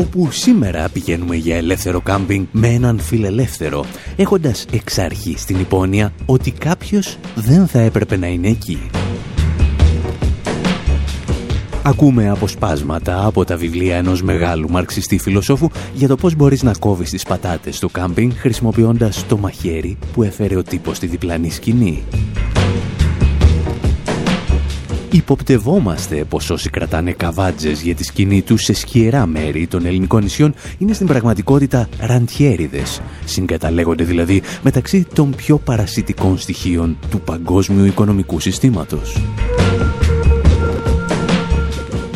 Όπου σήμερα πηγαίνουμε για ελεύθερο κάμπινγκ με έναν φιλελεύθερο, έχοντας εξ αρχή στην υπόνοια ότι κάποιος δεν θα έπρεπε να είναι εκεί. Ακούμε αποσπάσματα από τα βιβλία ενός μεγάλου μαρξιστή φιλοσόφου για το πώς μπορείς να κόβεις τις πατάτες στο κάμπινγκ χρησιμοποιώντας το μαχαίρι που έφερε ο τύπος στη διπλανή σκηνή. Υποπτευόμαστε πως όσοι κρατάνε καβάτζες για τη σκηνή τους σε σκιερά μέρη των ελληνικών νησιών είναι στην πραγματικότητα ραντιέριδες, συγκαταλέγονται δηλαδή μεταξύ των πιο παρασιτικών στοιχείων του παγκόσμιου οικονομικού συστήματος.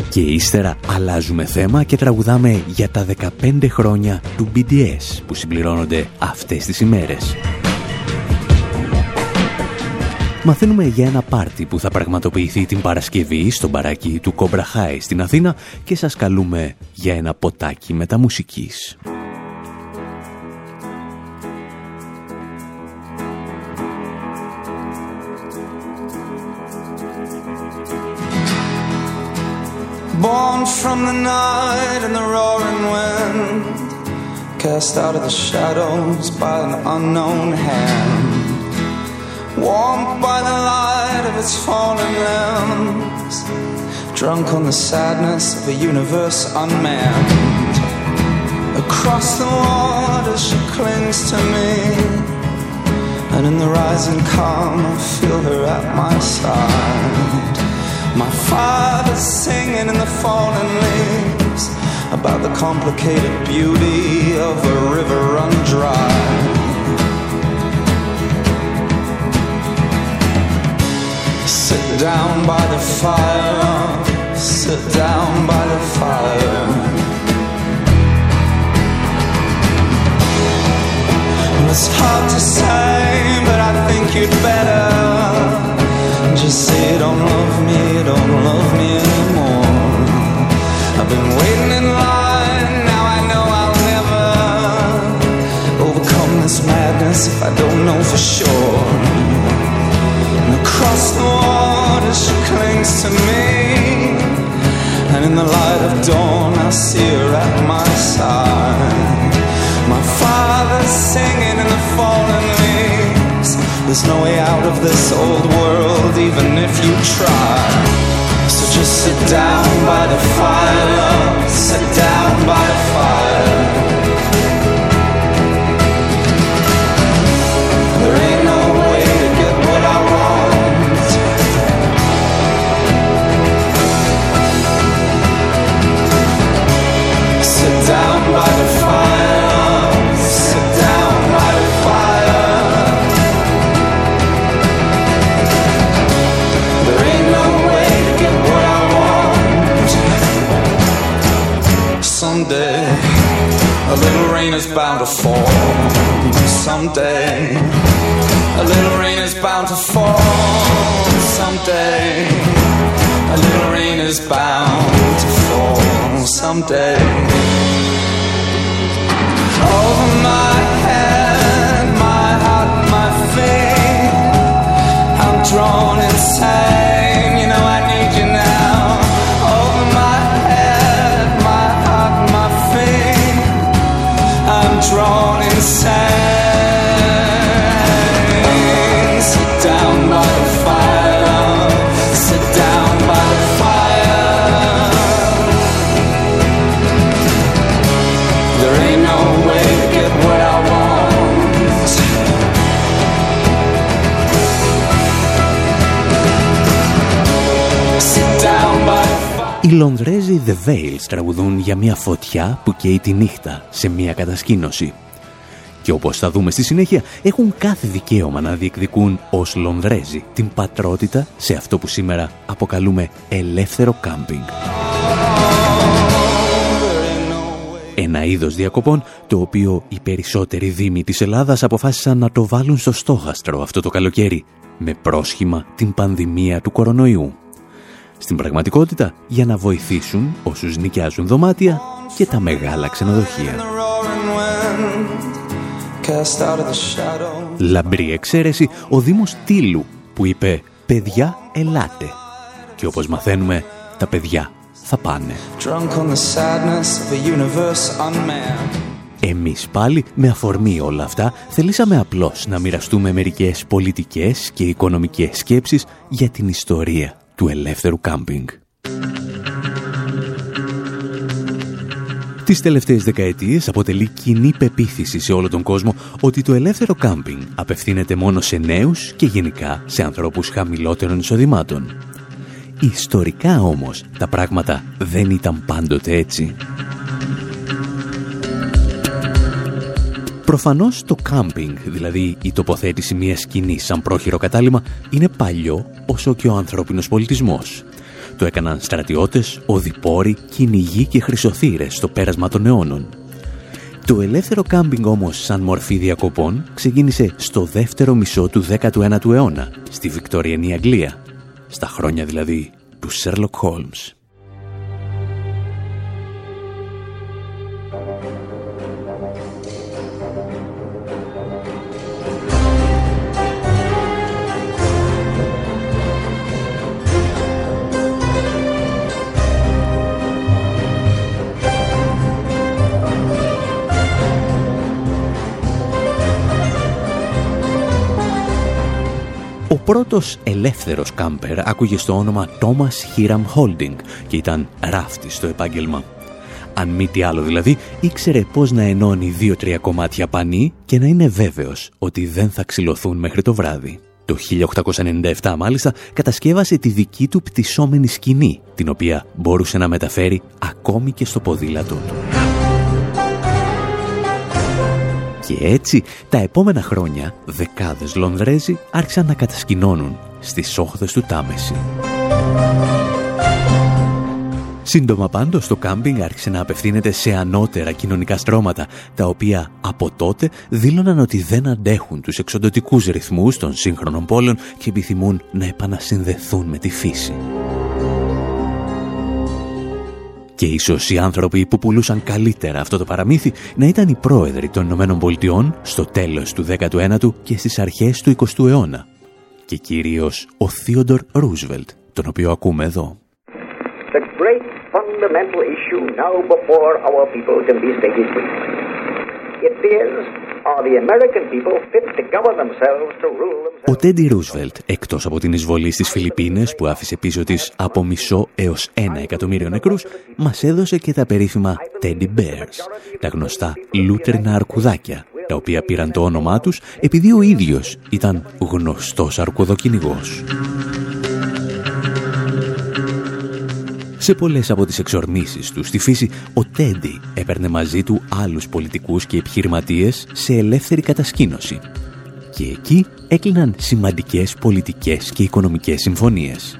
Και ύστερα αλλάζουμε θέμα και τραγουδάμε για τα 15 χρόνια του BDS που συμπληρώνονται αυτές τις ημέρες. Μαθαίνουμε για ένα πάρτι που θα πραγματοποιηθεί την Παρασκευή στο μπαράκι του Κομπραχάη στην Αθήνα και σας καλούμε για ένα ποτάκι μεταμουσικής. Born from the night and the roaring wind Cast out of the shadows by an unknown hand warmed by the light of its fallen limbs, drunk on the sadness of a universe unmanned. Across the water she clings to me, and in the rising calm I feel her at my side. My father's singing in the fallen leaves about the complicated beauty of a river run dry. Sit down by the fire, sit down by the fire. It's hard to say, but I think you'd better just say don't love me, don't love me anymore. I've been waiting in line, now I know I'll never overcome this madness if I don't know for sure across the water she clings to me. And in the light of dawn I see her at my side. My father's singing in the fallen leaves. There's no way out of this old world even if you try. So just sit down by the fire is bound to fall someday. A little rain is bound to fall someday. A little rain is bound to fall someday. Over my head, Λονδρέζοι The Veils τραγουδούν για μια φωτιά που καίει τη νύχτα σε μια κατασκήνωση. Και όπως θα δούμε στη συνέχεια, έχουν κάθε δικαίωμα να διεκδικούν ως Λονδρέζοι την πατρότητα σε αυτό που σήμερα αποκαλούμε ελεύθερο κάμπινγκ. Ένα είδος διακοπών το οποίο οι περισσότεροι δήμοι της Ελλάδας αποφάσισαν να το βάλουν στο στόχαστρο αυτό το καλοκαίρι με πρόσχημα την πανδημία του κορονοϊού. Στην πραγματικότητα για να βοηθήσουν όσους νοικιάζουν δωμάτια και τα μεγάλα ξενοδοχεία. Λαμπρή εξαίρεση ο Δήμος Τίλου που είπε «Παιδιά, ελάτε». Και όπως μαθαίνουμε, τα παιδιά θα πάνε. Εμείς πάλι, με αφορμή όλα αυτά, θελήσαμε απλώς να μοιραστούμε μερικές πολιτικές και οικονομικές σκέψεις για την ιστορία του ελεύθερου κάμπινγκ. Τις τελευταίες δεκαετίες αποτελεί κοινή πεποίθηση σε όλο τον κόσμο ότι το ελεύθερο κάμπινγκ απευθύνεται μόνο σε νέους και γενικά σε ανθρώπους χαμηλότερων εισοδημάτων. Ιστορικά όμως τα πράγματα δεν ήταν πάντοτε έτσι. Προφανώς το κάμπινγκ, δηλαδή η τοποθέτηση μιας σκηνής σαν πρόχειρο κατάλημα, είναι παλιό όσο και ο ανθρώπινος πολιτισμός. Το έκαναν στρατιώτες, οδηπόροι, κυνηγοί και χρυσοθύρες στο πέρασμα των αιώνων. Το ελεύθερο κάμπινγκ όμως σαν μορφή διακοπών ξεκίνησε στο δεύτερο μισό του 19ου αιώνα, στη Βικτοριανή Αγγλία, στα χρόνια δηλαδή του Sherlock Holmes. Πρώτος ελεύθερος κάμπερ άκουγε στο όνομα Thomas Hiram Holding και ήταν ράφτης στο επάγγελμα. Αν μη τι άλλο δηλαδή, ήξερε πώς να ενώνει δύο-τρία κομμάτια πανί και να είναι βέβαιος ότι δεν θα ξυλωθούν μέχρι το βράδυ. Το 1897 μάλιστα κατασκεύασε τη δική του πτυσσόμενη σκηνή, την οποία μπορούσε να μεταφέρει ακόμη και στο ποδήλατό του. Και έτσι, τα επόμενα χρόνια, δεκάδες Λονδρέζοι άρχισαν να κατασκηνώνουν στις όχθες του Τάμεση. Σύντομα πάντως το κάμπινγκ άρχισε να απευθύνεται σε ανώτερα κοινωνικά στρώματα, τα οποία από τότε δήλωναν ότι δεν αντέχουν τους εξοντοτικούς ρυθμούς των σύγχρονων πόλεων και επιθυμούν να επανασυνδεθούν με τη φύση. Και ίσως οι άνθρωποι που πουλούσαν καλύτερα αυτό το παραμύθι να ήταν οι πρόεδροι των Ηνωμένων Πολιτειών στο τέλος του 19ου και στις αρχές του 20ου αιώνα. Και κυρίως ο Θείοντορ Ρούσβελτ, τον οποίο ακούμε εδώ. The great fundamental issue now before our people can be stated It is ο Τέντι Ρούσβελτ, εκτός από την εισβολή στις Φιλιππίνες που άφησε πίσω της από μισό έως ένα εκατομμύριο νεκρούς, μας έδωσε και τα περίφημα Teddy Bears, τα γνωστά λούτερνα αρκουδάκια, τα οποία πήραν το όνομά τους επειδή ο ίδιος ήταν γνωστός αρκουδοκυνηγός. Σε πολλές από τις εξορμήσεις του στη φύση, ο Τέντι έπαιρνε μαζί του άλλους πολιτικούς και επιχειρηματίες σε ελεύθερη κατασκήνωση. Και εκεί έκλειναν σημαντικές πολιτικές και οικονομικές συμφωνίες.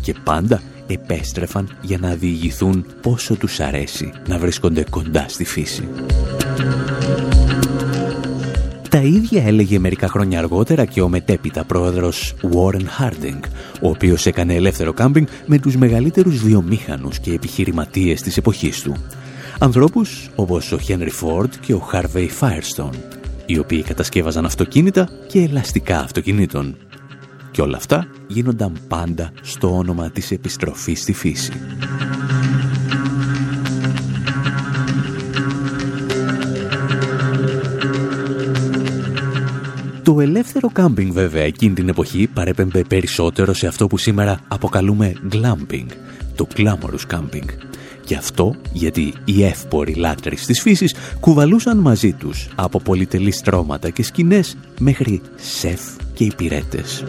Και πάντα επέστρεφαν για να διηγηθούν πόσο τους αρέσει να βρίσκονται κοντά στη φύση. Τα ίδια έλεγε μερικά χρόνια αργότερα και ο μετέπειτα πρόεδρος Warren Harding, ο οποίος έκανε ελεύθερο κάμπινγκ με τους μεγαλύτερους βιομήχανους και επιχειρηματίες της εποχής του. Ανθρώπους όπως ο Henry Ford και ο Harvey Firestone, οι οποίοι κατασκεύαζαν αυτοκίνητα και ελαστικά αυτοκινήτων. Και όλα αυτά γίνονταν πάντα στο όνομα της επιστροφής στη φύση. Το ελεύθερο κάμπινγκ βέβαια εκείνη την εποχή παρέπεμπε περισσότερο σε αυτό που σήμερα αποκαλούμε glamping, το glamorous camping. Και αυτό γιατί οι εύποροι λάτρεις της φύσης κουβαλούσαν μαζί τους από πολυτελή στρώματα και σκηνές μέχρι σεφ και υπηρέτες.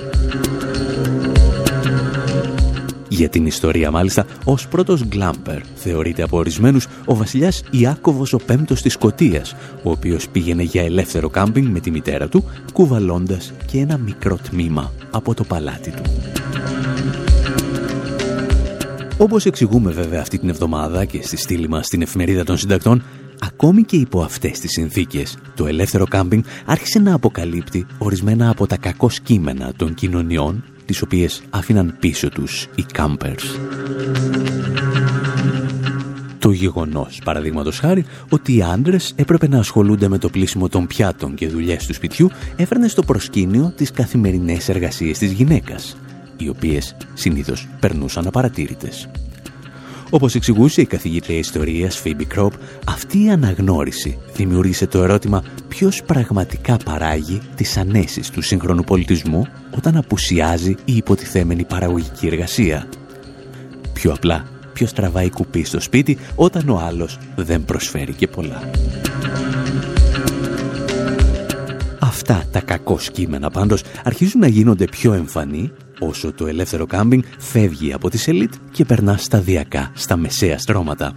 Για την ιστορία μάλιστα, ως πρώτος γκλάμπερ θεωρείται από ορισμένους ο βασιλιάς Ιάκωβος ο Πέμπτος της Σκοτίας, ο οποίος πήγαινε για ελεύθερο κάμπινγκ με τη μητέρα του, κουβαλώντας και ένα μικρό τμήμα από το παλάτι του. Όπως εξηγούμε βέβαια αυτή την εβδομάδα και στη στήλη μας στην εφημερίδα των συντακτών, ακόμη και υπό αυτές τις συνθήκες, το ελεύθερο κάμπινγκ άρχισε να αποκαλύπτει ορισμένα από τα κακό κείμενα των κοινωνιών τις οποίες άφηναν πίσω τους οι κάμπερς. Το γεγονός, παραδείγματος χάρη, ότι οι άντρες έπρεπε να ασχολούνται με το πλήσιμο των πιάτων και δουλειές του σπιτιού έφερνε στο προσκήνιο τις καθημερινές εργασίες της γυναίκας, οι οποίες συνήθως περνούσαν απαρατήρητες. Όπως εξηγούσε η καθηγήτρια ιστορίας Phoebe Κρόπ, αυτή η αναγνώριση δημιούργησε το ερώτημα ποιος πραγματικά παράγει τις ανέσεις του σύγχρονου πολιτισμού όταν απουσιάζει η υποτιθέμενη παραγωγική εργασία. Πιο απλά, ποιος τραβάει κουπί στο σπίτι όταν ο άλλος δεν προσφέρει και πολλά. Αυτά τα κακό κείμενα πάντως αρχίζουν να γίνονται πιο εμφανή όσο το ελεύθερο κάμπινγκ φεύγει από τη σελίτ και περνά σταδιακά στα μεσαία στρώματα.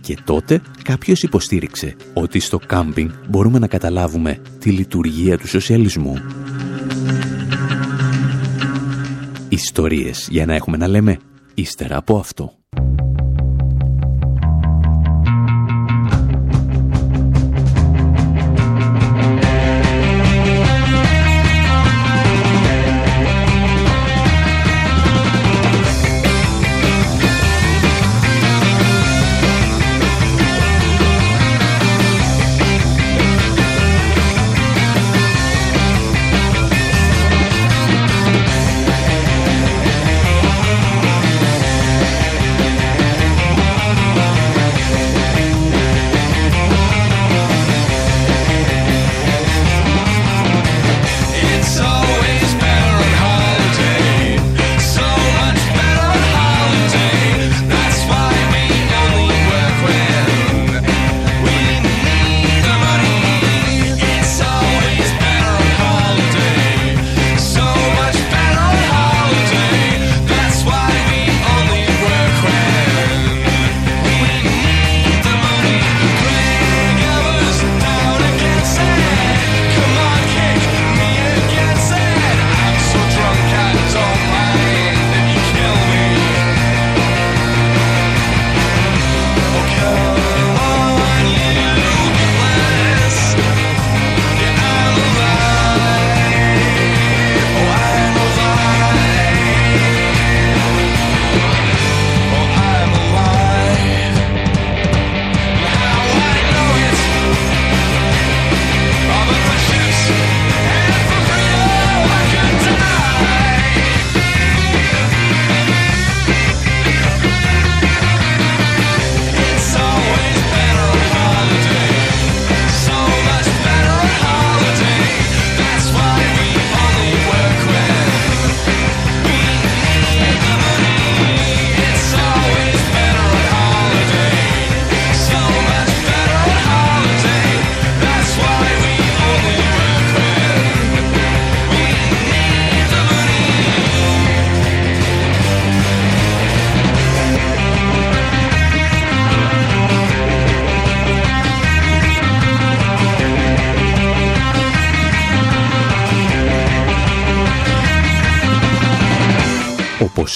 Και τότε κάποιος υποστήριξε ότι στο κάμπινγκ μπορούμε να καταλάβουμε τη λειτουργία του σοσιαλισμού. Ιστορίες για να έχουμε να λέμε ύστερα από αυτό.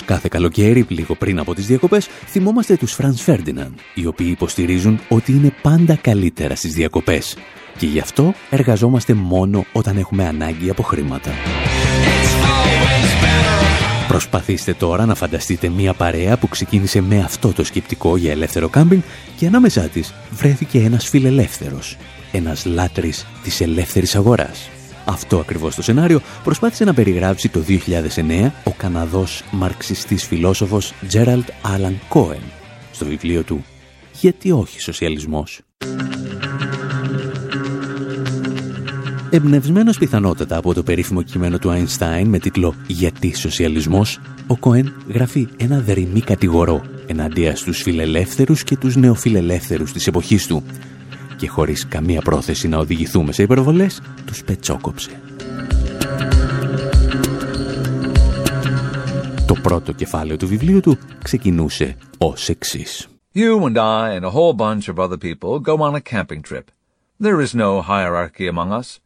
Κάθε καλοκαίρι, λίγο πριν από τις διακοπές, θυμόμαστε τους Franz Ferdinand, οι οποίοι υποστηρίζουν ότι είναι πάντα καλύτερα στις διακοπές. Και γι' αυτό εργαζόμαστε μόνο όταν έχουμε ανάγκη από χρήματα. Προσπαθήστε τώρα να φανταστείτε μια παρέα που ξεκίνησε με αυτό το σκεπτικό για ελεύθερο κάμπινγκ και ανάμεσά της βρέθηκε ένας φιλελεύθερος, ένας λάτρης της ελεύθερης αγοράς. Αυτό ακριβώς το σενάριο προσπάθησε να περιγράψει το 2009 ο Καναδός μαρξιστής φιλόσοφος Τζέραλτ Άλαν Κόεν στο βιβλίο του «Γιατί όχι σοσιαλισμός». Εμπνευσμένος πιθανότατα από το περίφημο κείμενο του Αϊνστάιν με τίτλο «Γιατί σοσιαλισμός», ο Κόεν γράφει ένα δερημή κατηγορό εναντίας στους φιλελεύθερους και τους νεοφιλελεύθερους της εποχής του, και χωρίς καμία πρόθεση να οδηγηθούμε σε υπερβολές, τους πετσόκοψε. Το πρώτο κεφάλαιο του βιβλίου του ξεκινούσε ως εξής. You and I and a whole bunch of other people go on a camping trip. There is no hierarchy among us.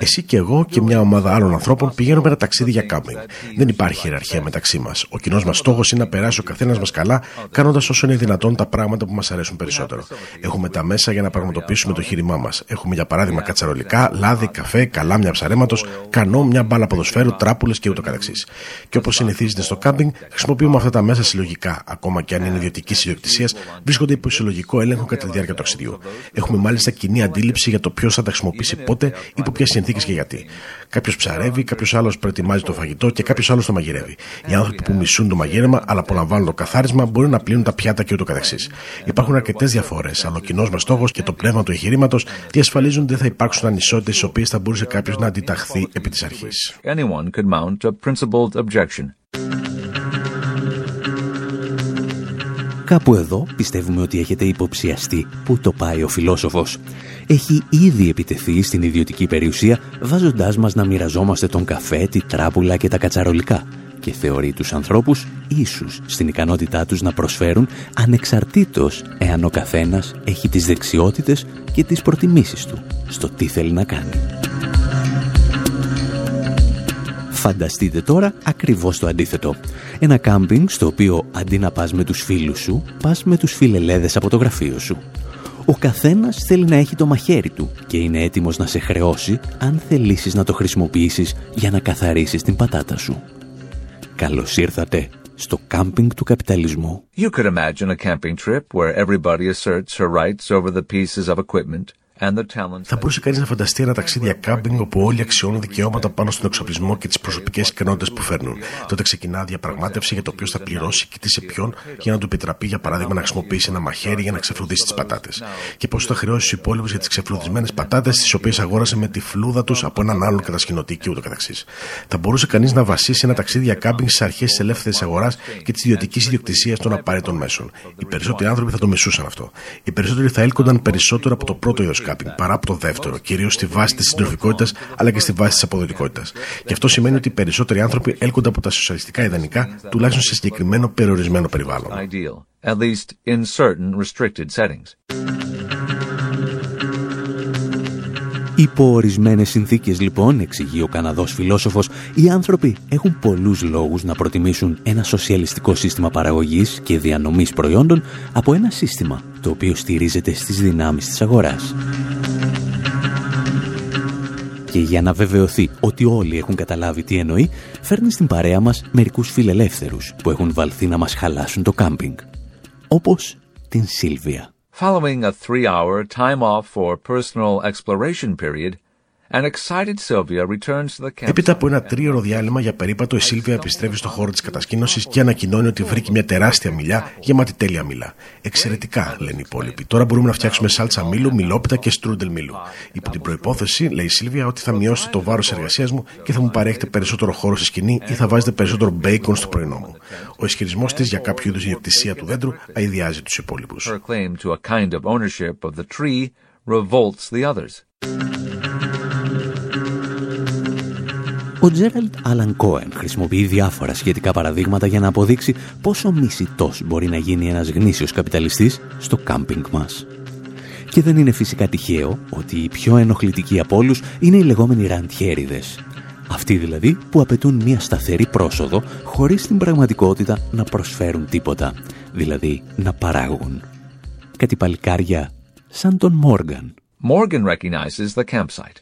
Εσύ και εγώ και μια ομάδα άλλων ανθρώπων πηγαίνουμε ένα ταξίδι για κάμπινγκ. Δεν υπάρχει ιεραρχία μεταξύ μας. Ο κοινός μας στόχος είναι να περάσει ο καθένας μας καλά, κάνοντας όσο είναι δυνατόν τα πράγματα που μας αρέσουν περισσότερο. Έχουμε τα μέσα για να πραγματοποιήσουμε το χείρημά μας. Έχουμε για παράδειγμα κατσαρολικά, λάδι, καφέ, καλάμια ψαρέματος, κανό, μια μπάλα ποδοσφαίρου, τράπουλες και ούτω καθεξής. Και όπως συνηθίζεται στο κάμπινγκ, χρησιμοποιούμε αυτά τα μέσα συλλογικά. Ακόμα και αν είναι ιδιωτικής ιδιοκτησίας, βρίσκονται υπό συλλογικό έλεγχο κατά τη διάρκεια του ταξιδιού. Έχουμε μάλιστα κοινή αντίληψη για το ποιος θα τα χρησιμοποιήσει πότε, υπό ποιες συνθήκες και γιατί. Κάποιος ψαρεύει, κάποιος άλλος προετοιμάζει το φαγητό και κάποιος άλλος το μαγειρεύει. Οι άνθρωποι που μισούν το μαγείρεμα αλλά απολαμβάνουν το καθάρισμα μπορεί να πλύνουν τα πιάτα και ούτω καθεξής. Υπάρχουν αρκετές διαφορές, αλλά ο κοινός μας στόχος και το πνεύμα του εγχειρήματος διασφαλίζουν ότι δεν θα υπάρξουν ανισότητες στι οποίες θα μπορούσε κάποιος να αντιταχθεί επί της αρχής. Κάπου εδώ πιστεύουμε ότι έχετε υποψιαστεί που το πάει ο φιλόσοφος. Έχει ήδη επιτεθεί στην ιδιωτική περιουσία βάζοντάς μας να μοιραζόμαστε τον καφέ, τη τράπουλα και τα κατσαρολικά και θεωρεί τους ανθρώπους ίσους στην ικανότητά τους να προσφέρουν ανεξαρτήτως εάν ο καθένας έχει τις δεξιότητες και τις προτιμήσεις του στο τι θέλει να κάνει. Φανταστείτε τώρα ακριβώς το αντίθετο. Ένα κάμπινγκ στο οποίο αντί να πας με τους φίλους σου, πας με τους φιλελέδες από το γραφείο σου. Ο καθένας θέλει να έχει το μαχαίρι του και είναι έτοιμος να σε χρεώσει αν θελήσεις να το χρησιμοποιήσεις για να καθαρίσεις την πατάτα σου. Καλώς ήρθατε στο κάμπινγκ του καπιταλισμού. You could imagine a camping trip where everybody asserts her rights over the pieces of equipment θα μπορούσε κανείς να φανταστεί ένα ταξίδι για κάμπινγκ όπου όλοι αξιώνουν δικαιώματα πάνω στον εξοπλισμό και τις προσωπικές ικανότητες που φέρνουν. Τότε ξεκινά διαπραγμάτευση για το ποιος θα πληρώσει και τι σε ποιον για να του επιτραπεί, για παράδειγμα, να χρησιμοποιήσει ένα μαχαίρι για να ξεφλουδίσει τις πατάτες. Και πώς θα χρεώσει τους υπόλοιπους για τις ξεφλουδισμένες πατάτες, τις οποίες αγόρασε με τη φλούδα τους από έναν άλλον κατασκηνωτή και ούτω καθεξής. Θα μπορούσε κανείς να βασίσει ένα ταξίδι για κάμπινγκ στις αρχές της ελεύθερης αγοράς και της ιδιωτικής ιδιοκτησίας των απαραίτητων μέσων. Οι περισσότεροι άνθρωποι θα το μισούσαν αυτό. Οι περισσότεροι θα έλκονταν περισσότερο από το πρώτο είδο κάμπινγκ παρά από το δεύτερο, κυρίως στη βάση της συντροφικότητας αλλά και στη βάση της αποδοτικότητας. Και αυτό σημαίνει ότι οι περισσότεροι άνθρωποι έλκονται από τα σοσιαλιστικά ιδανικά, τουλάχιστον σε συγκεκριμένο περιορισμένο περιβάλλον. Υπό ορισμένες συνθήκες, λοιπόν, εξηγεί ο Καναδός φιλόσοφος, οι άνθρωποι έχουν πολλούς λόγους να προτιμήσουν ένα σοσιαλιστικό σύστημα παραγωγής και διανομής προϊόντων από ένα σύστημα το οποίο στηρίζεται στις δυνάμεις της αγοράς. Και για να βεβαιωθεί ότι όλοι έχουν καταλάβει τι εννοεί, φέρνει στην παρέα μας μερικούς φιλελεύθερους που έχουν βαλθεί να μας χαλάσουν το κάμπινγκ. Όπως την Σίλβια. Following a three-hour time-off for personal exploration period, Έπειτα από ένα τρίωρο διάλειμμα για περίπατο, η Σίλβια επιστρέφει στο χώρο της κατασκήνωσης και ανακοινώνει ότι βρήκε μια τεράστια μιλιά γεμάτη τέλεια μήλα. Εξαιρετικά, λένε οι υπόλοιποι. Τώρα μπορούμε να φτιάξουμε σάλτσα μήλου, μιλόπιτα και στρούντελ μήλου. Υπό την προπόθεση, λέει η Σίλβια, ότι θα μειώσετε το βάρος εργασίας μου και θα μου παρέχετε περισσότερο χώρο στη σκηνή ή θα βάζετε περισσότερο μπέικον στο πρωινό μου. Ο ισχυρισμός της για κάποιο είδους ιδιοκτησία του δέντρου αειδιάζει τους υπόλοιπους. Ο Τζέραλτ Άλαν Κόεν χρησιμοποιεί διάφορα σχετικά παραδείγματα για να αποδείξει πόσο μισητός μπορεί να γίνει ένας γνήσιος καπιταλιστής στο κάμπινγκ μας. Και δεν είναι φυσικά τυχαίο ότι οι πιο ενοχλητικοί από όλους είναι οι λεγόμενοι ραντιέριδες. Αυτοί δηλαδή που απαιτούν μια σταθερή πρόσοδο χωρίς στην πραγματικότητα να προσφέρουν τίποτα, δηλαδή να παράγουν. Κάτι παλικάρια σαν τον Μόργαν. Morgan recognizes the campsite.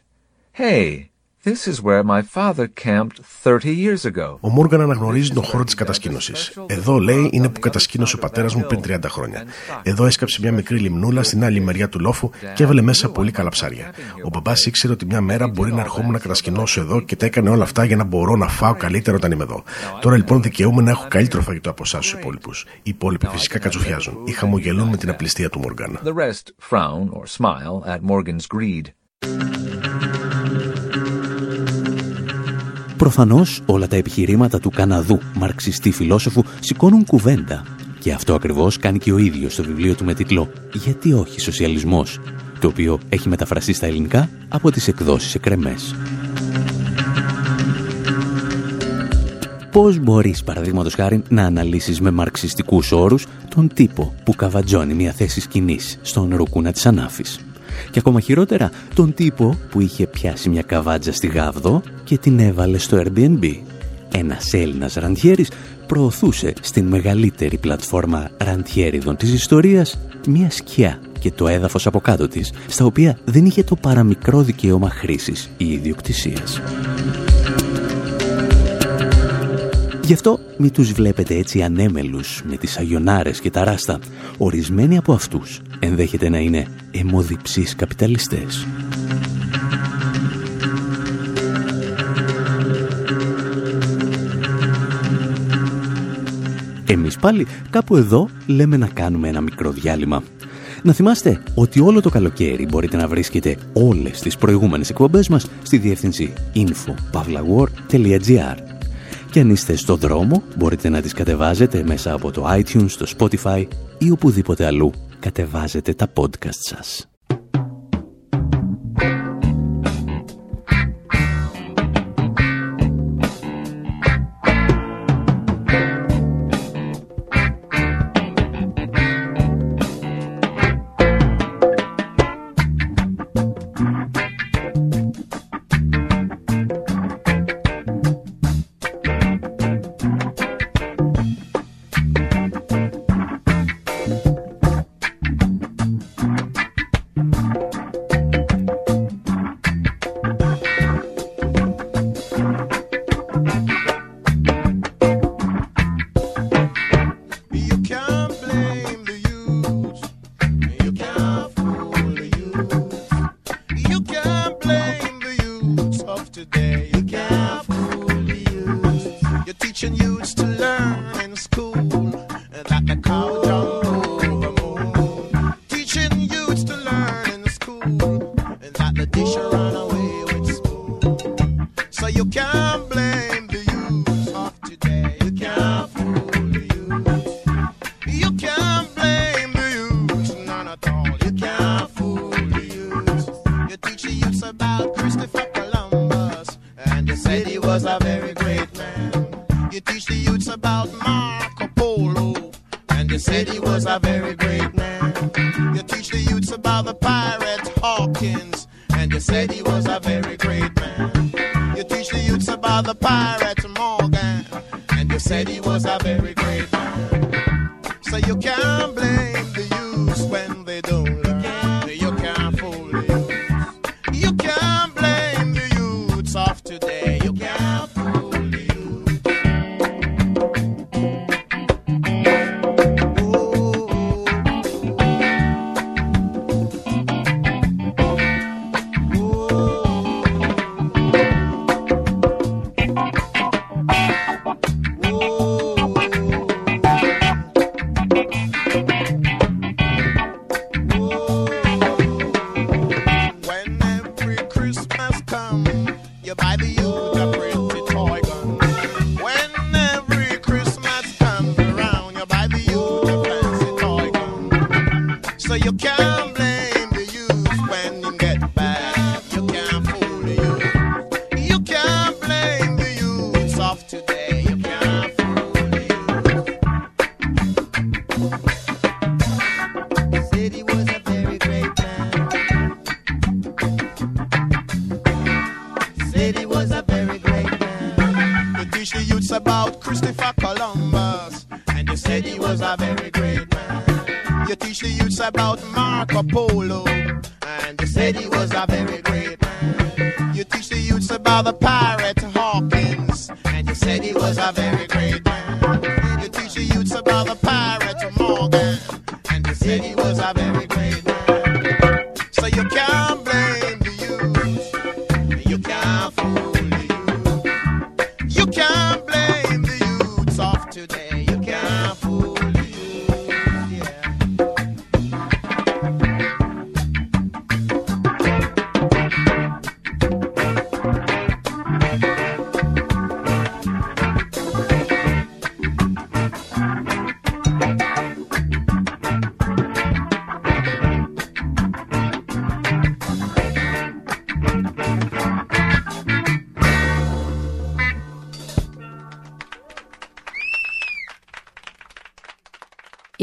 Hey, This is where my father camped 30 years ago. Ο Μόργαν αναγνωρίζει τον χώρο της κατασκήνωσης. Εδώ, λέει, είναι που κατασκήνωσε ο πατέρας μου πριν 30 χρόνια. Εδώ έσκαψε μια μικρή λιμνούλα στην άλλη μεριά του λόφου και έβαλε μέσα πολύ καλά ψάρια. Ο μπαμπάς ήξερε ότι μια μέρα μπορεί να ερχόμουν να κατασκηνώσω εδώ και τα έκανε όλα αυτά για να μπορώ να φάω καλύτερα όταν είμαι εδώ. Τώρα λοιπόν δικαιούμαι να έχω καλύτερο φαγητό από εσάς τους υπόλοιπους. Οι υπόλοιποι φυσικά κατσουφιάζουν ή χαμογελούν με την απληστία του Μόργαν. Προφανώς όλα τα επιχειρήματα του Καναδού μαρξιστή φιλόσοφου σηκώνουν κουβέντα και αυτό ακριβώς κάνει και ο ίδιος στο βιβλίο του με τίτλο «Γιατί όχι σοσιαλισμός» το οποίο έχει μεταφραστεί στα ελληνικά από τις εκδόσεις εκρεμές. Πώς μπορείς, παραδείγματος χάρη, να αναλύσεις με μαρξιστικούς όρους τον τύπο που καβατζώνει μια θέση σκηνής στον ρουκούνα της Ανάφης; Και ακόμα χειρότερα, τον τύπο που είχε πιάσει μια καβάτζα στη Γάβδο και την έβαλε στο Airbnb. Ένας Έλληνας ραντιέρης προωθούσε στην μεγαλύτερη πλατφόρμα ραντιέριδων της ιστορίας μια σκιά και το έδαφος από κάτω της, στα οποία δεν είχε το παραμικρό δικαίωμα χρήσης ή ιδιοκτησίας. Γι' αυτό μη τους βλέπετε έτσι ανέμελους με τις αγιονάρες και τα ράστα. Ορισμένοι από αυτούς ενδέχεται να είναι αιμοδιψείς καπιταλιστές. Εμείς πάλι κάπου εδώ λέμε να κάνουμε ένα μικρό διάλειμμα. Να θυμάστε ότι όλο το καλοκαίρι μπορείτε να βρίσκετε όλες τις προηγούμενες εκπομπές μας στη διεύθυνση info.pavlawar.gr Και αν είστε στο δρόμο μπορείτε να τις κατεβάζετε μέσα από το iTunes, το Spotify ή οπουδήποτε αλλού κατεβάζετε τα podcast σας.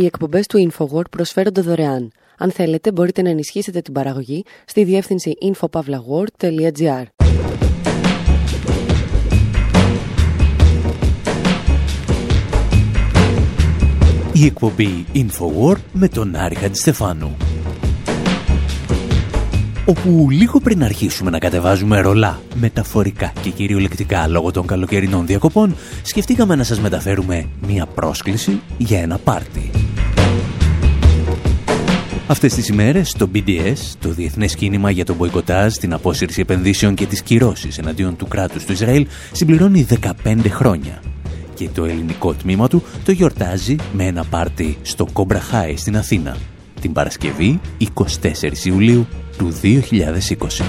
Οι εκπομπές του InfoWord προσφέρονται δωρεάν. Αν θέλετε μπορείτε να ενισχύσετε την παραγωγή στη διεύθυνση infopavlagor.gr Η εκπομπή Infowar με τον Άρη Χατζηστεφάνου όπου λίγο πριν αρχίσουμε να κατεβάζουμε ρολά, μεταφορικά και κυριολεκτικά λόγω των καλοκαιρινών διακοπών, σκεφτήκαμε να σας μεταφέρουμε μία πρόσκληση για ένα πάρτι. Αυτές τις ημέρες το BDS, το Διεθνές Κίνημα για τον Μποϊκοτάζ, την απόσυρση επενδύσεων και τις κυρώσεις εναντίον του κράτους του Ισραήλ συμπληρώνει 15 χρόνια. Και το ελληνικό τμήμα του το γιορτάζει με ένα πάρτι στο Κομπραχάι στην Αθήνα, την Παρασκευή 24 Ιουλίου του 2020.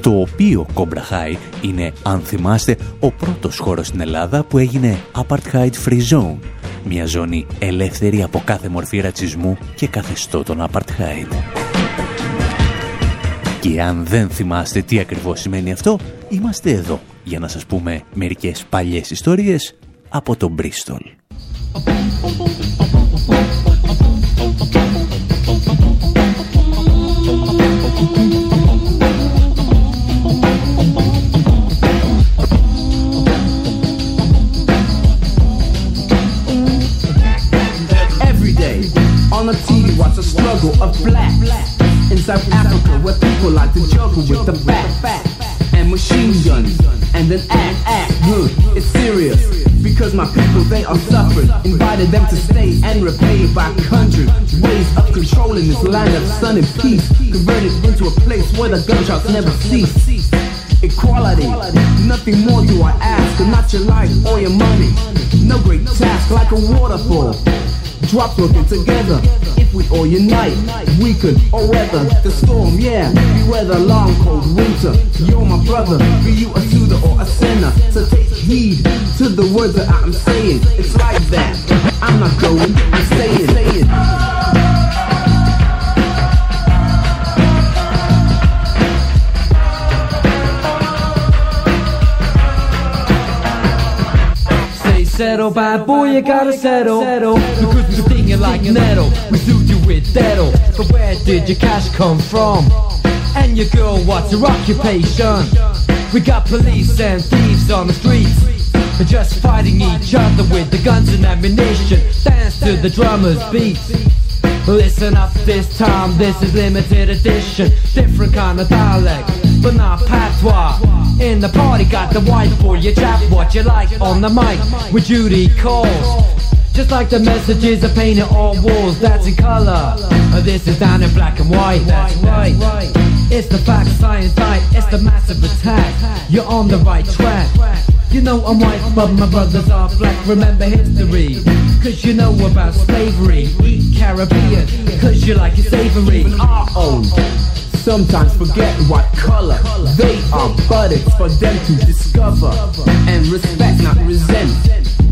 Το οποίο Κομπραχάι είναι, αν θυμάστε, ο πρώτος χώρος στην Ελλάδα που έγινε Apartheid Free Zone, μια ζώνη ελεύθερη από κάθε μορφή ρατσισμού και καθεστώτων Apartheid. Και αν δεν θυμάστε τι ακριβώς σημαίνει αυτό, είμαστε εδώ για να σας πούμε μερικές παλιές ιστορίες από τον Μπρίστολ. Invited them to stay and repay by country ways of controlling this land of sun and peace, converted into a place where the gunshots never cease. Equality, nothing more do I ask, not your life or your money. No great task like a waterfall Drop working together. If we all unite, we could all weather the storm. Yeah, we weather long cold winter. You're my brother, be you a suitor or a sinner. So take heed to the words that I'm saying. It's like that. I'm not going, I'm staying. staying. settle, bad boy, you gotta settle. settle. Because we sting you like metal, we suit you with detto. But where did your cash come from? And your girl, what's her occupation? We got police and thieves on the streets. Just fighting each other with the guns and ammunition. Dance to the drummer's beats. Listen up this time, this is limited edition. Different kind of dialect, but not patois. In the party, got the white boy, you chat what you like on the mic with Judy calls. Just like the messages are painted on walls, that's in color. This is down in black and white, that's right. It's the fact, science, sight, it's the massive attack. You're on the right track. You know I'm white, but my brothers are black. Remember history, cause you know about slavery. Eat Caribbean, cause you like it savory. Our own. Sometimes forget what color they are, but it's for them to discover and respect, not resent.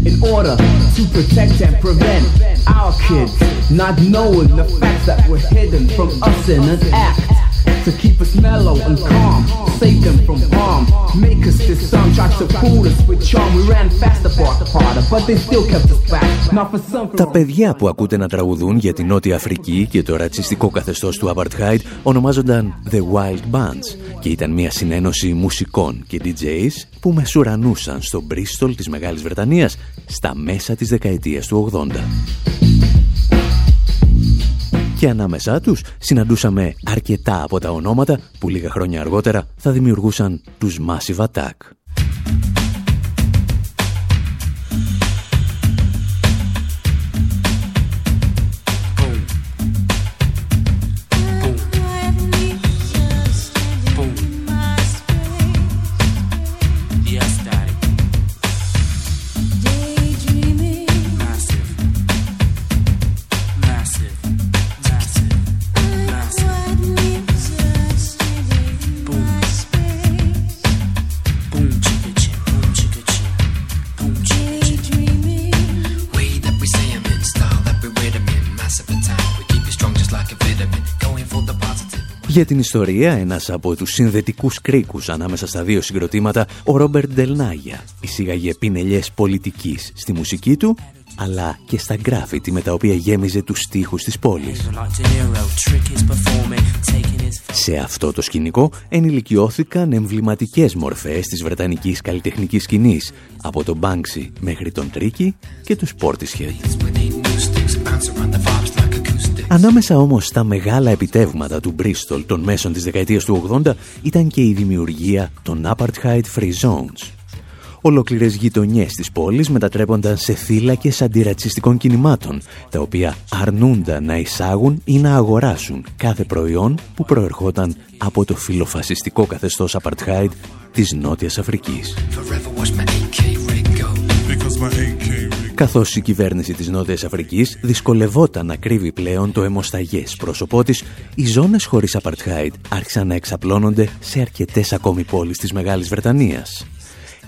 In order to protect and prevent our kids not knowing the facts that were hidden from us in an act to keep us mellow and calm, save them from harm. Make us this song, try to fool us with charm. We ran faster, harder, but they still kept us back. Not for some. Τα παιδιά που ακούτε να τραγουδούν για την Νότια Αφρική και το ρατσιστικό καθεστώς του Apartheid ονομάζονταν The Wild Bands και ήταν μια συνένωση μουσικών και DJs που μεσουρανούσαν στο Μπρίστολ της Μεγάλης Βρετανίας στα μέσα της δεκαετίας του 80 και ανάμεσά τους συναντούσαμε αρκετά από τα ονόματα που λίγα χρόνια αργότερα θα δημιουργούσαν τους Massive Attack. Για την ιστορία, ένας από τους συνδετικούς κρίκους ανάμεσα στα δύο συγκροτήματα, ο Ρόμπερτ Ντελνάγια, εισήγαγε πινελιές πολιτικής στη μουσική του αλλά και στα γκράφιτι με τα οποία γέμιζε τους στίχους της πόλης. Σε αυτό το σκηνικό ενηλικιώθηκαν εμβληματικές μορφές της βρετανικής καλλιτεχνικής σκηνής, από τον Μπάνξι μέχρι τον Τρίκι και τους Portishead. Ανάμεσα όμως στα μεγάλα επιτεύγματα του Bristol των μέσων της δεκαετίας του 80 ήταν και η δημιουργία των Apartheid Free Zones, Ολόκληρες γειτονιές της πόλης μετατρέπονταν σε θύλακες αντιρατσιστικών κινημάτων, τα οποία αρνούνταν να εισάγουν ή να αγοράσουν κάθε προϊόν που προερχόταν από το φιλοφασιστικό καθεστώς Απαρτχάιντ της Νότιας Αφρικής. Καθώς η κυβέρνηση της Νότιας Αφρικής δυσκολευόταν να κρύβει πλέον το αιμοσταγές πρόσωπό της, οι ζώνες χωρίς Απαρτχάιντ άρχισαν να εξαπλώνονται σε αρκετές ακόμη πόλεις της Μεγάλης Βρετανίας.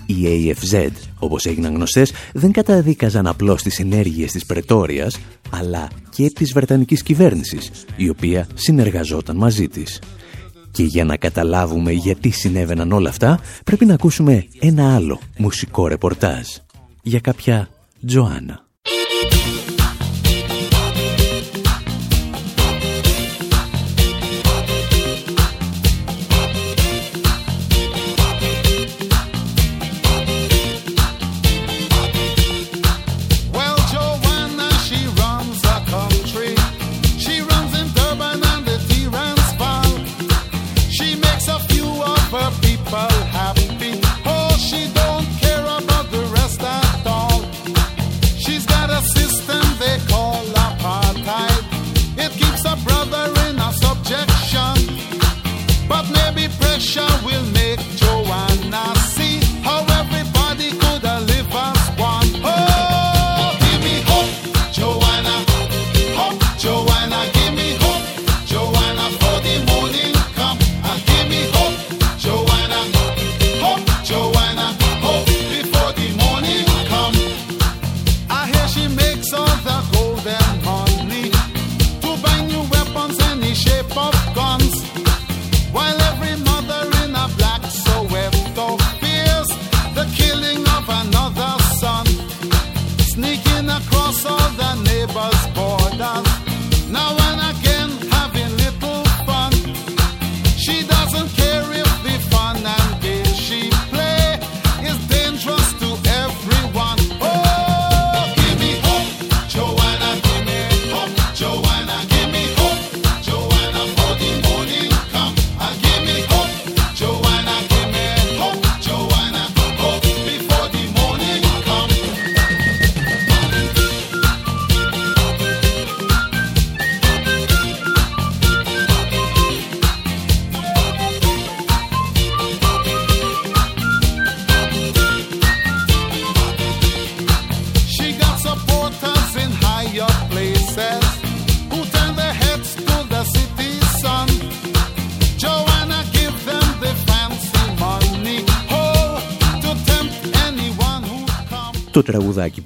Οι AFZ, όπως έγιναν γνωστές, δεν καταδίκαζαν απλώς τις ενέργειες της Πρετόριας, αλλά και της Βρετανικής κυβέρνησης, η οποία συνεργαζόταν μαζί της. Και για να καταλάβουμε γιατί συνέβαιναν όλα αυτά, πρέπει να ακούσουμε ένα άλλο μουσικό ρεπορτάζ για κάποια Τζοάννα.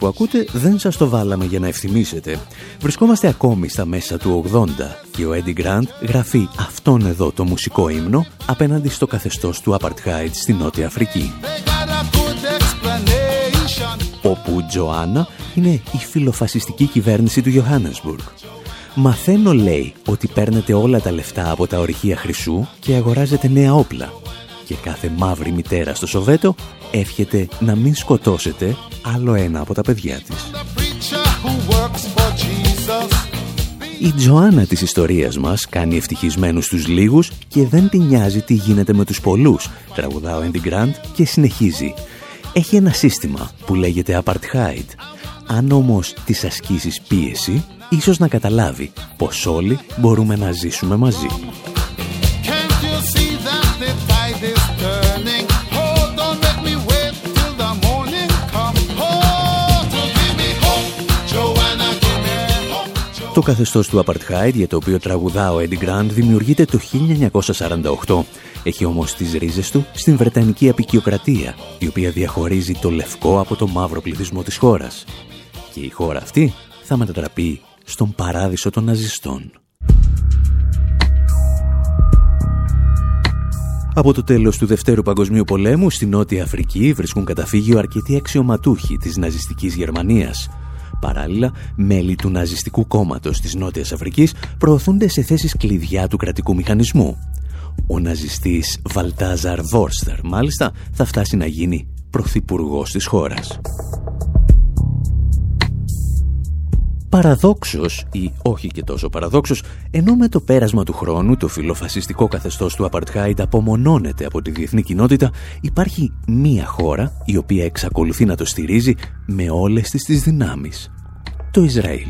Ακούτε δεν σας το βάλαμε για να ευθυμίσετε. Βρισκόμαστε ακόμη στα μέσα του 80 και ο Eddie Grant γραφεί αυτόν εδώ το μουσικό ύμνο απέναντι στο καθεστώς του Apartheid στη Νότια Αφρική. Όπου Τζοάννα είναι η φιλοφασιστική κυβέρνηση του Johannesburg. Μαθαίνω λέει ότι παίρνετε όλα τα λεφτά από τα ορυχεία χρυσού και αγοράζετε νέα όπλα και κάθε μαύρη μητέρα στο Σοβέτο εύχεται να μην σκοτώσετε άλλο ένα από τα παιδιά της. Η Τζοάννα της ιστορίας μας κάνει ευτυχισμένους τους λίγους και δεν την νοιάζει τι γίνεται με τους πολλούς, τραγουδά ο Andy Grant και συνεχίζει. Έχει ένα σύστημα που λέγεται Apartheid. Αν όμως τις ασκήσεις πίεση, ίσως να καταλάβει πως όλοι μπορούμε να ζήσουμε μαζί. Το καθεστώς του Apartheid για το οποίο τραγουδά ο Eddie Grant δημιουργείται το 1948. Έχει όμως τις ρίζες του στην Βρετανική απεικιοκρατία, η οποία διαχωρίζει το λευκό από το μαύρο πληθυσμό της χώρας. Και η χώρα αυτή θα μετατραπεί στον παράδεισο των ναζιστών. Από το τέλος του Δευτέρου Παγκοσμίου Πολέμου στη Νότια Αφρική βρίσκουν καταφύγιο αρκετοί αξιωματούχοι της ναζιστικής Γερμανίας. Παράλληλα, μέλη του ναζιστικού κόμματος της Νότιας Αφρικής προωθούνται σε θέσεις κλειδιά του κρατικού μηχανισμού. Ο ναζιστής Βαλτάζαρ Βόρστερ, μάλιστα, θα φτάσει να γίνει πρωθυπουργός της χώρας. Παραδόξως ή όχι και τόσο παραδόξως, ενώ με το πέρασμα του χρόνου το φιλοφασιστικό καθεστώς του Απαρτχάιντ απομονώνεται από τη διεθνή κοινότητα, υπάρχει μία χώρα η οποία εξακολουθεί να το στηρίζει με όλες τις τις δυνάμεις. Το Ισραήλ.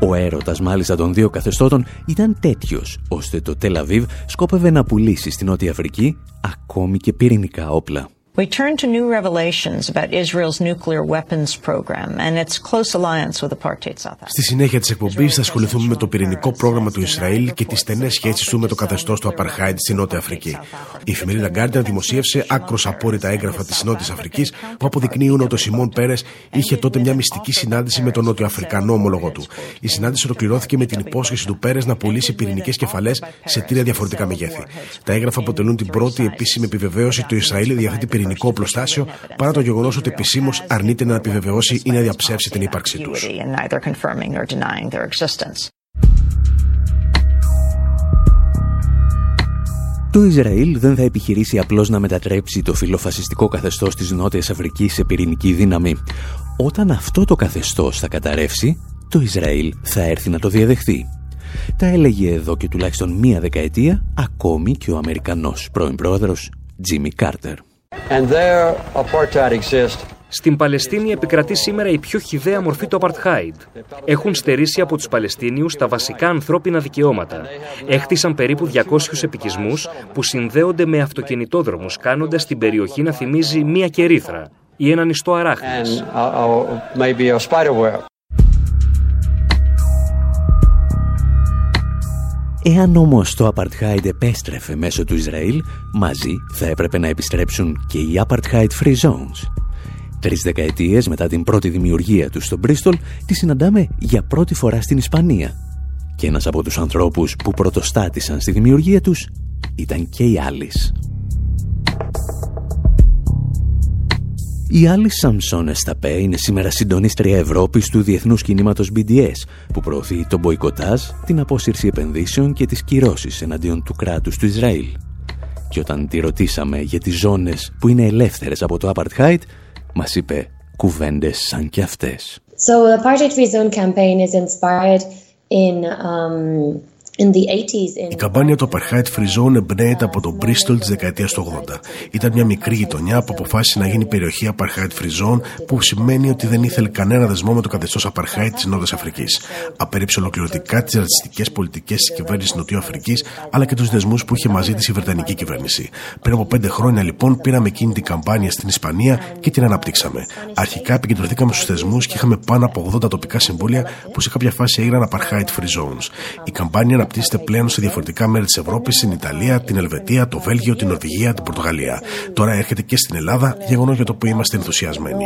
Ο έρωτας μάλιστα των δύο καθεστώτων ήταν τέτοιος, ώστε το Τελαβίβ σκόπευε να πουλήσει στην Νότια Αφρική ακόμη και πυρηνικά όπλα. We turn to new revelations about Israel's nuclear weapons program and its close alliance with apartheid South Africa. Στη συνέχεια της εκπομπής θα ασχοληθούμε με το πυρηνικό πρόγραμμα του Ισραήλ και τις στενές σχέσεις του με το καθεστώς του Απαρχάιντ στη Νότια Αφρική. Η εφημερίδα Guardian δημοσίευσε άκρος απόρριτα έγγραφα της Νότιας Αφρικής που αποδεικνύουν ότι ο Σιμών Πέρες είχε τότε μια μυστική συνάντηση με τον Νότιο Αφρικανό ομολογό του. Η συνάντηση ολοκληρώθηκε με την υπόσχεση του Πέρες να πουλήσει πυρηνικές κεφαλές σε τρία διαφορετικά μεγέθη. Τα έγγραφα αποτελούν την πρώτη επίσημη επιβεβαίωση ότι το Ισραήλ διαθέτει πυρηνικό οπλοστάσιο παρά το γεγονός ότι επισήμως αρνείται να επιβεβαιώσει ή να διαψεύσει την ύπαρξή τους. Το Ισραήλ δεν θα επιχειρήσει απλώς να μετατρέψει το φιλοφασιστικό καθεστώς της Νότιας Αφρικής σε πυρηνική δύναμη. Όταν αυτό το καθεστώς θα καταρρεύσει, το Ισραήλ θα έρθει να το διαδεχθεί. Τα έλεγε εδώ και τουλάχιστον μία δεκαετία ακόμη και ο Αμερικανός πρώην πρόεδρος Τζίμι Κάρτερ. Στην Παλαιστίνη επικρατεί σήμερα η πιο χιδαία μορφή του Απαρτχάιντ. Έχουν στερήσει από τους Παλαιστίνιους τα βασικά ανθρώπινα δικαιώματα. Έχτισαν περίπου 200 επικισμούς που συνδέονται με αυτοκινητόδρομους, κάνοντας την περιοχή να θυμίζει μία κερίθρα ή έναν ιστό αράχνης. Εάν όμως το Apartheid επέστρεφε μέσω του Ισραήλ, μαζί θα έπρεπε να επιστρέψουν και οι Apartheid Free Zones. Τρεις δεκαετίες μετά την πρώτη δημιουργία τους στο Μπρίστολ, τη συναντάμε για πρώτη φορά στην Ισπανία. Και ένας από τους ανθρώπους που πρωτοστάτησαν στη δημιουργία τους ήταν και η Άλις. Η άλλη Σαμσόν Εσταπέ είναι σήμερα συντονίστρια Ευρώπης του διεθνούς κινήματος BDS που προωθεί τον μποϊκοτάζ, την απόσυρση επενδύσεων και τις κυρώσεις εναντίον του κράτους του Ισραήλ. Και όταν τη ρωτήσαμε για τις ζώνες που είναι ελεύθερες από το Apartheid, μας είπε κουβέντες σαν και αυτές. So the Apartheid Free Zone campaign is inspired in um, η καμπάνια του Apartheid Free Zone εμπνέεται από τον Bristol της δεκαετίας του 80. Ήταν μια μικρή γειτονιά που αποφάσισε να γίνει περιοχή Apartheid Free Zone, που σημαίνει ότι δεν ήθελε κανένα δεσμό με το καθεστώς Apartheid της Νότιας Αφρικής. Απέριψε ολοκληρωτικά τις ρατσιστικές πολιτικές της κυβέρνησης Νοτιού Αφρικής, αλλά και τους δεσμούς που είχε μαζί της η Βρετανική κυβέρνηση. Πριν από πέντε χρόνια λοιπόν πήραμε εκείνη την καμπάνια στην Ισπανία και την αναπτύξαμε. Αρχικά επικεντρωθήκαμε στους θεσμούς και είχαμε πάνω από 80 τοπικά συμβούλια που σε κάποια φάση έγιναν Apartheid Free Zones. Η καμπάνια αναπτύσσεται πλέον σε διαφορετικά μέρη της Ευρώπης, στην Ιταλία, την Ελβετία, το Βέλγιο, την Νορβηγία, την Πορτογαλία. Τώρα έρχεται και στην Ελλάδα, γεγονό για το που είμαστε ενθουσιασμένοι.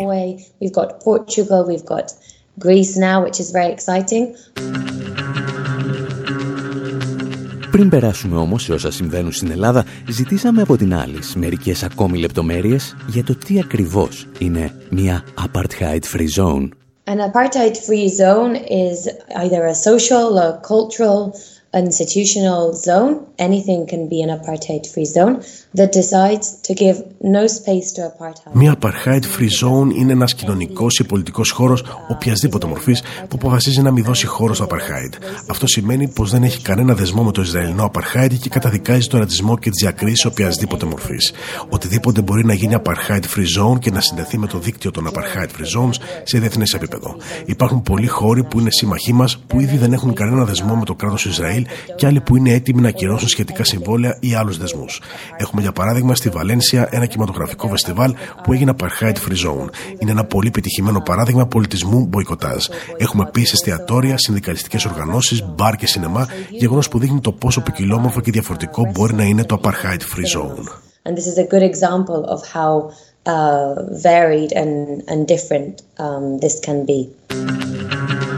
Πριν περάσουμε όμως σε όσα συμβαίνουν στην Ελλάδα, ζητήσαμε από την άλλη μερικές ακόμη λεπτομέρειες για το τι ακριβώς είναι μια apartheid free zone. An apartheid free zone is either a social or cultural institutional zone. Anything can be an apartheid free zone that decides to give no space to apartheid. Μια apartheid free zone είναι ένας κοινωνικός ή πολιτικός χώρος οποιασδήποτε μορφής που αποφασίζει να μην δώσει χώρο στο apartheid. Αυτό σημαίνει πως δεν έχει κανένα δεσμό με το Ισραηλινό apartheid και καταδικάζει τον ρατσισμό και τις διακρίσεις οποιασδήποτε μορφής. Οτιδήποτε μπορεί να γίνει apartheid free zone και να συνδεθεί με το δίκτυο των apartheid free zones σε διεθνές επίπεδο. Υπάρχουν πολλοί χώροι που είναι σύμμαχοί μας που ήδη δεν έχουν κανένα δεσμό με το κράτος Ισραήλ και άλλοι που είναι έτοιμοι να ακυρώσουν σχετικά συμβόλαια ή άλλους δεσμούς. Έχουμε για παράδειγμα στη Βαλένσια ένα κινηματογραφικό φεστιβάλ που έγινε Apartheid Free Zone. Είναι ένα πολύ πετυχημένο παράδειγμα πολιτισμού μποϊκοτάζ. Έχουμε επίσης εστιατόρια, συνδικαλιστικές οργανώσεις, μπαρ και σινεμά, γεγονός που δείχνει το πόσο ποικιλόμορφο και διαφορετικό μπορεί να είναι το Apartheid Free Zone. And this is a good example of how uh, varied and, and different um, this can be.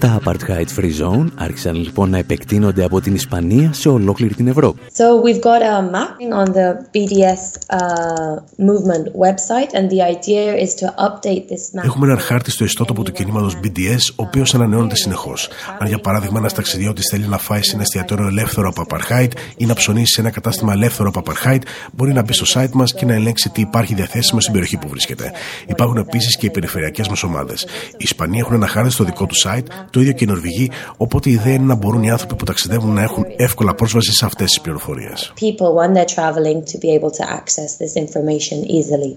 Τα Apartheid Free Zone άρχισαν λοιπόν να επεκτείνονται από την Ισπανία σε ολόκληρη την Ευρώπη. So we've got a mapping on the BDS uh, movement website and the idea is to update this map. Έχουμε έναν χάρτη στο ιστότοπο του κινήματος BDS, ο οποίος ανανεώνεται συνεχώς. Αν για παράδειγμα ένας ταξιδιώτης θέλει να φάει σε ένα εστιατόριο ελεύθερο από Apartheid ή να ψωνίσει σε ένα κατάστημα ελεύθερο από Apartheid, μπορεί να μπει στο site μας και να ελέγξει τι υπάρχει διαθέσιμο στην περιοχή που βρίσκεται. Υπάρχουν επίσης και οι περιφερειακές μας ομάδες. Οι Ισπανοί έχουν ένα χάρτη στο δικό του site, το ίδιο και οι Νορβηγοί, οπότε η ιδέα είναι να μπορούν οι άνθρωποι που ταξιδεύουν να έχουν εύκολα πρόσβαση σε αυτές τις πληροφορίες. People when they're traveling to be able to access this information easily.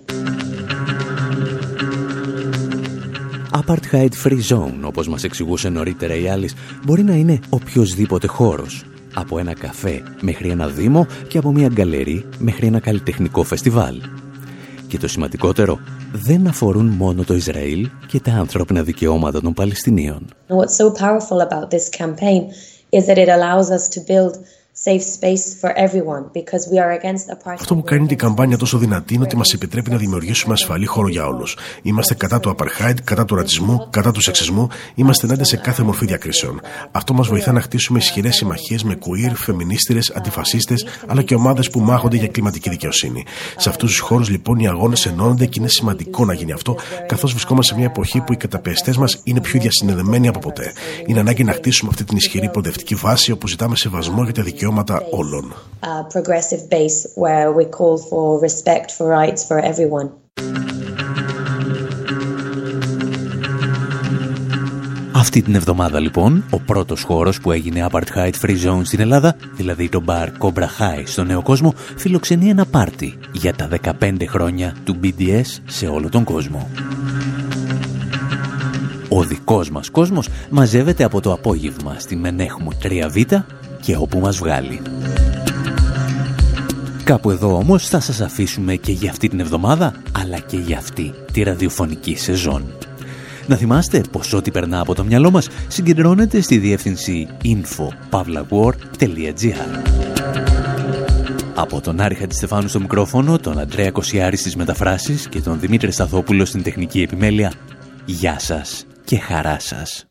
Apartheid Free Zone, όπως μας εξηγούσε νωρίτερα η Alice, μπορεί να είναι οποιοδήποτε χώρος. Από ένα καφέ μέχρι ένα δήμο και από μια γκαλερί μέχρι ένα καλλιτεχνικό φεστιβάλ. Και το σημαντικότερο, δεν αφορούν μόνο το Ισραήλ και τα ανθρώπινα δικαιώματα των Παλαιστινίων. What's so powerful about this campaign is that it allows us to build safe space for everyone because we are against apartheid. Αυτό που κάνει την καμπάνια τόσο δυνατή είναι ότι μας επιτρέπει να δημιουργήσουμε ασφαλή χώρο για όλους. Είμαστε κατά του apartheid, κατά του ρατσισμού, κατά του σεξισμού, είμαστε ενάντια σε κάθε μορφή διακρίσεων. Αυτό μας βοηθά να χτίσουμε ισχυρές συμμαχίες με queer, φεμινίστηρες, αντιφασίστες, αλλά και ομάδες που μάχονται για κλιματική δικαιοσύνη. Σε αυτούς τους χώρους λοιπόν οι αγώνες ενώνονται και είναι σημαντικό να γίνει αυτό, καθώς βρισκόμαστε σε μια εποχή που οι καταπιεστές μας είναι πιο διασυνδεδεμένοι από ποτέ. Είναι ανάγκη να χτίσουμε αυτή την ισχυρή προοδευτική βάση όπου ζητάμε σεβασμό για τα δικαιώματα δικαιώματα όλων. A progressive base where we call for respect for rights for everyone. Αυτή την εβδομάδα λοιπόν, ο πρώτος χώρος που έγινε Apartheid Free Zone στην Ελλάδα, δηλαδή το μπαρ Cobra High στο Νέο Κόσμο, φιλοξενεί ένα πάρτι για τα 15 χρόνια του BDS σε όλο τον κόσμο. Ο δικός μας κόσμος μαζεύεται από το απόγευμα στη Μενέχμου 3Β και όπου μας βγάλει. Κάπου εδώ όμως θα σας αφήσουμε και για αυτή την εβδομάδα, αλλά και για αυτή τη ραδιοφωνική σεζόν. Να θυμάστε πως ό,τι περνά από το μυαλό μας συγκεντρώνεται στη διεύθυνση info.pavlawar.gr Από τον Άρη Χατζηστεφάνου στο μικρόφωνο, τον Αντρέα Κοσιάρη στις μεταφράσεις και τον Δημήτρη Σταθόπουλο στην τεχνική επιμέλεια, γεια σας και χαρά σας.